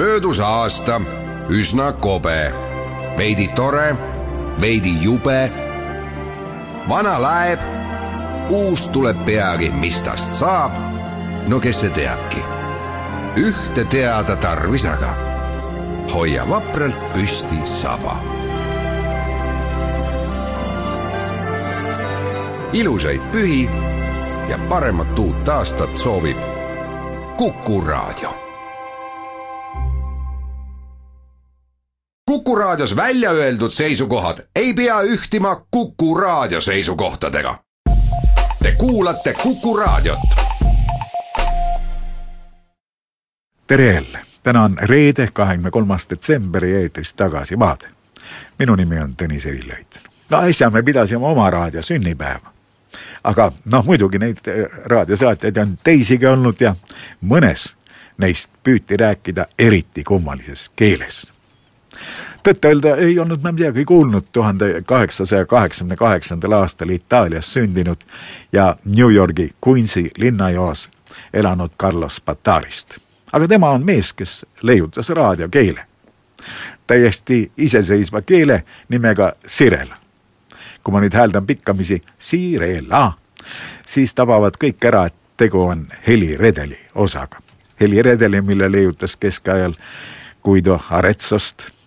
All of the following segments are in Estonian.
möödus aasta üsna kobe, veidi tore, veidi jube. vana laeb, uus tuleb peagi, mis tast saab. no kes see teabki? ühte teada tarvis aga, hoia vapralt püsti saba. ilusaid pühi ja paremat uut aastat soovib Kuku Raadio Kuku Raadios välja öeldud seisukohad ei pea ühtima Kuku Raadio seisukohtadega. Te kuulate Kuku Raadiot. tere jälle, täna on reede, kahekümne kolmas detsember ja eetris Tagasi vaade. minu nimi on Tõnis Erilöit. no äsja me pidasime oma raadio sünnipäeva. aga noh, muidugi neid raadiosaatjaid on teisigi olnud ja mõnes neist püüti rääkida eriti kummalises keeles tõtt-öelda ei olnud me midagi kuulnud tuhande kaheksasaja kaheksakümne kaheksandal aastal Itaalias sündinud ja New Yorgi Queensi linnajoas elanud Carlos Batarist. aga tema on mees, kes leiutas raadiokeele. täiesti iseseisva keele nimega Sirela. kui ma nüüd hääldan pikkamisi Sirela, siis tabavad kõik ära, et tegu on heliredeli osaga. heliredeli, mille leiutas keskajal Guido Arezzost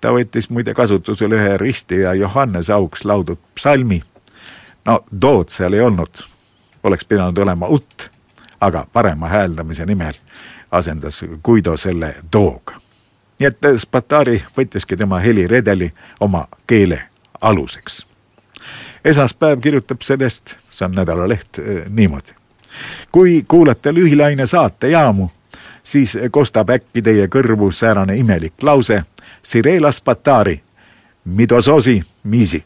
ta võttis muide kasutusele ühe risti ja Johannes Auks laudud psalmi. no dood seal ei olnud, oleks pidanud olema ut, aga parema hääldamise nimel asendas Guido selle dooga. nii et Spatari võttiski tema heliredeli oma keele aluseks. esmaspäev kirjutab sellest, see on nädalaleht, eh, niimoodi. kui kuulate lühilaine saatejaamu, siis kostab äkki teie kõrvu säärane imelik lause Sirela Spatari, Midososi Misi.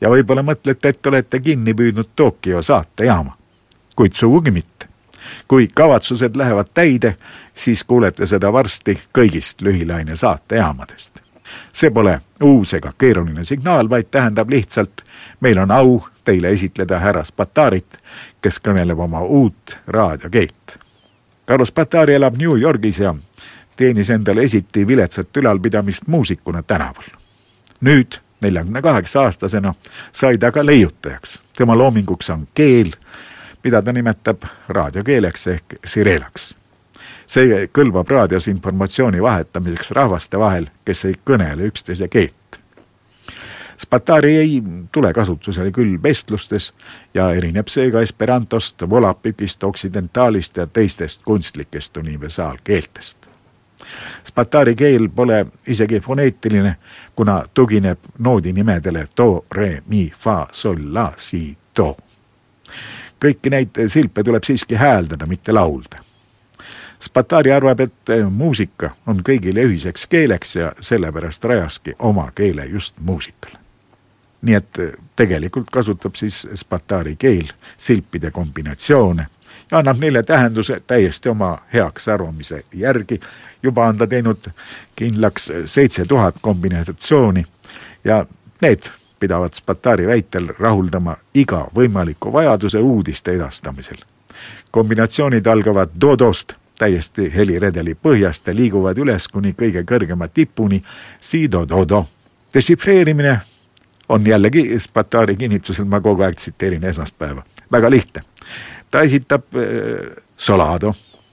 ja võib-olla mõtlete, et olete kinni püüdnud Tokyo saatejaama, kuid sugugi mitte. kui kavatsused lähevad täide, siis kuulete seda varsti kõigist lühilaine saatejaamadest. see pole uus ega keeruline signaal, vaid tähendab lihtsalt, meil on au teile esitleda härra Spatarit, kes kõneleb oma uut raadiokeelt. Carlos Spatari elab New Yorgis ja teenis endale esiti viletsat ülalpidamist muusikuna tänaval. nüüd, neljakümne kaheksa aastasena, sai ta ka leiutajaks. tema loominguks on keel, mida ta nimetab raadiokeeleks ehk sirelaks. see kõlbab raadios informatsiooni vahetamiseks rahvaste vahel, kes ei kõnele üksteise keelt. Spatari ei tule kasutusele küll vestlustes ja erineb seega esperantost, volapükist, oksidentaalist ja teistest kunstlikest universaalkeeltest Spatari keel pole isegi foneetiline, kuna tugineb noodinimedele do, re, mi, fa, sol, la, si, do. kõiki neid silpe tuleb siiski hääldada, mitte laulda. Spatari arvab, et muusika on kõigile ühiseks keeleks ja sellepärast rajaski oma keele just muusikale. nii et tegelikult kasutab siis Spatari keel silpide kombinatsioone ja annab neile tähenduse täiesti oma heaks arvamise järgi. juba on ta teinud kindlaks seitse tuhat kombinatsiooni ja need pidavad Spatari väitel rahuldama iga võimaliku vajaduse uudiste edastamisel. kombinatsioonid algavad dodost täiesti heliredeli põhjast ja liiguvad üles kuni kõige kõrgema tipuni si-do-do-do. dešifreerimine on jällegi Spatari kinnitusel, ma kogu aeg tsiteerin esmaspäeva, väga lihtne ta esitab äh, solado,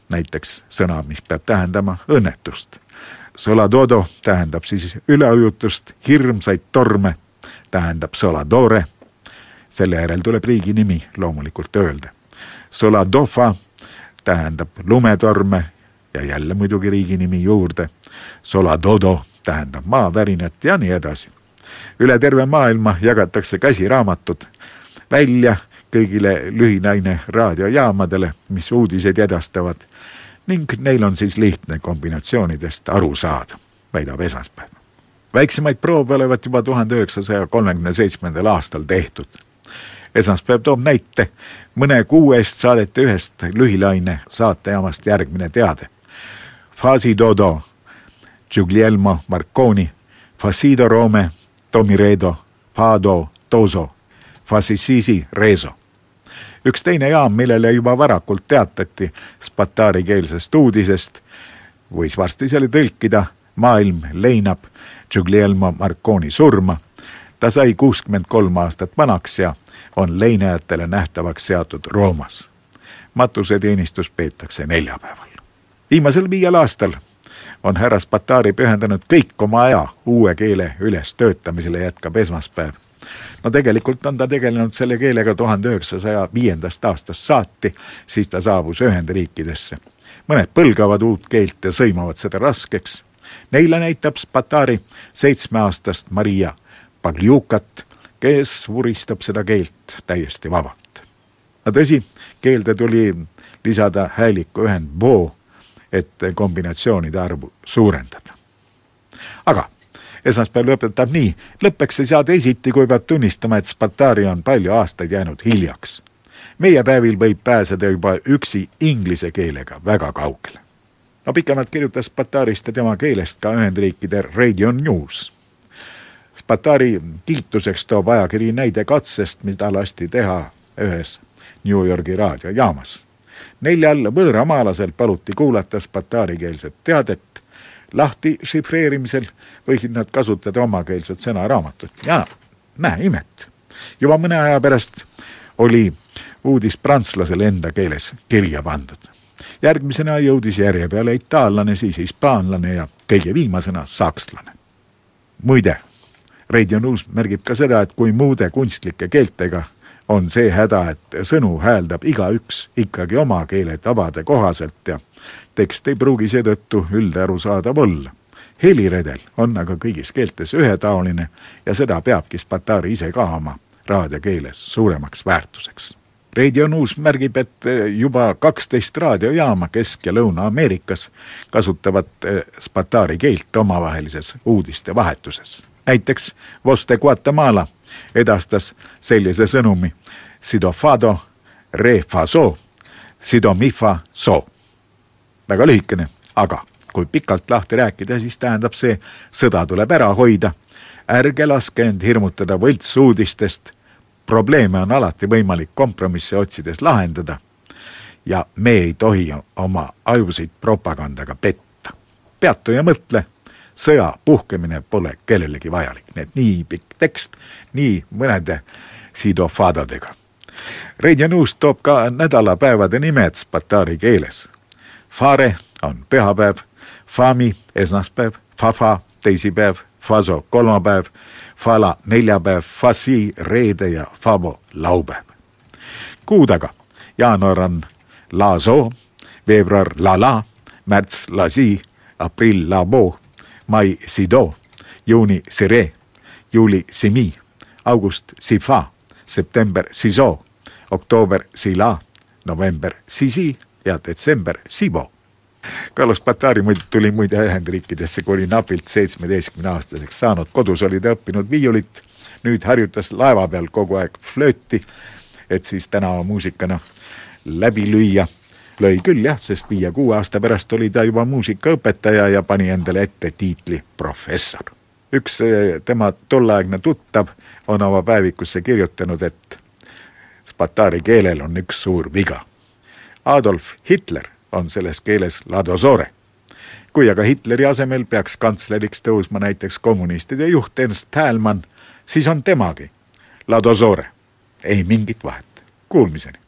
näiteks sõna, mis peab tähendama õnnetust. Soladodo tähendab siis üleujutust, hirmsaid torme, tähendab soladore. selle järel tuleb riigi nimi loomulikult öelda. Soladofa tähendab lumetorme ja jälle muidugi riigi nimi juurde. Soladodo tähendab maavärinat ja nii edasi. üle terve maailma jagatakse käsiraamatud välja kõigile lühinaine raadiojaamadele, mis uudiseid edastavad ning neil on siis lihtne kombinatsioonidest aru saada, väidab esmaspäev. väiksemaid proove olevat juba tuhande üheksasaja kolmekümne seitsmendal aastal tehtud. esmaspäev toob näite, mõne kuu eest saadeti ühest lühilaine saatejaamast järgmine teade. Fasi Dodo, Giuglielmo Marconi, Facido Rome, Tomiredo, Fado, Toso, Fasisisi Rezo üks teine jaam, millele juba varakult teatati Spatari keelsest uudisest, võis varsti selle tõlkida Maailm leinab Giuglielmo Marconi surma. ta sai kuuskümmend kolm aastat vanaks ja on leinajatele nähtavaks seatud Roomas. matuseteenistus peetakse neljapäeval. viimasel viiel aastal on härra Spatari pühendanud kõik oma aja uue keele ülestöötamisele, jätkab esmaspäev. No tegelikult on ta tegelenud selle keelega tuhande üheksasaja viiendast aastast saati, siis ta saabus Ühendriikidesse. mõned põlgavad uut keelt ja sõimavad seda raskeks. Neile näitab Spatari seitsmeaastast Maria Pagliukat, kes vuristab seda keelt täiesti vabalt. no tõsi, keelde tuli lisada hääliku ühend bo et kombinatsioonide arvu suurendada. aga esmaspäev lõpetab nii, lõppeks ei saa teisiti, kui peab tunnistama, et Spatari on palju aastaid jäänud hiljaks. meie päevil võib pääseda juba üksi inglise keelega väga kaugele. no pikemalt kirjutas Spatarist ja tema keelest ka Ühendriikide Radio News. Spatari kiituseks toob ajakiri näide katsest, mida lasti teha ühes New Yorgi raadiojaamas neljal võõramaalasel paluti kuulata spataarikeelset teadet. Lahti šifreerimisel võisid nad kasutada omakeelset sõnaraamatut ja näe imet. juba mõne aja pärast oli uudis prantslasele enda keeles kirja pandud. järgmisena jõudis järje peale itaallane, siis hispaanlane ja kõige viimasena sakslane. muide, Radio News märgib ka seda, et kui muude kunstlike keeltega on see häda, et sõnu hääldab igaüks ikkagi oma keele tavade kohaselt ja tekst ei pruugi seetõttu üldarusaadav olla. heliredel on aga kõigis keeltes ühetaoline ja seda peabki Spatari ise ka oma raadiokeeles suuremaks väärtuseks. Radio News märgib, et juba kaksteist raadiojaama Kesk- ja Lõuna-Ameerikas kasutavad Spatari keelt omavahelises uudistevahetuses. Näiteks Voz de Guatemala edastas sellise sõnumi. Sidofado re fa so, sidomifa so. väga lühikene, aga kui pikalt lahti rääkida, siis tähendab see, sõda tuleb ära hoida. ärge laske end hirmutada võltsuudistest. probleeme on alati võimalik kompromisse otsides lahendada. ja me ei tohi oma ajusid propagandaga petta. peatu ja mõtle sõja puhkemine pole kellelegi vajalik, nii et nii pikk tekst, nii mõnede sidofadadega. Radio News toob ka nädalapäevade nimed spatari keeles. Fare on pühapäev, Fami esmaspäev, Fafa teisipäev, Faso kolmapäev, Fala neljapäev, Fasi reede ja Fabo laupäev. kuu taga jaanuar on Lazo, veebruar Lala, märts Lasi, aprill Labo mai Sido, juuni Sire, juuli Simi, august Sifa, september Siso, oktoober Sila, november Sisi ja detsember Sibo. Carlos Batari muidu tuli muide Ühendriikidesse, kui oli napilt seitsmeteistkümne aastaseks saanud, kodus oli ta õppinud viiulit, nüüd harjutas laeva peal kogu aeg flööti, et siis tänavamuusikana läbi lüüa lõi küll jah, sest viie-kuue aasta pärast oli ta juba muusikaõpetaja ja pani endale ette tiitli professor. üks eh, tema tolleaegne tuttav on oma päevikusse kirjutanud, et Spatari keelel on üks suur viga. Adolf Hitler on selles keeles ladosore. kui aga Hitleri asemel peaks kantsleriks tõusma näiteks kommunistide juht Ernst Thälmann, siis on temagi ladosore. ei mingit vahet. Kuulmiseni.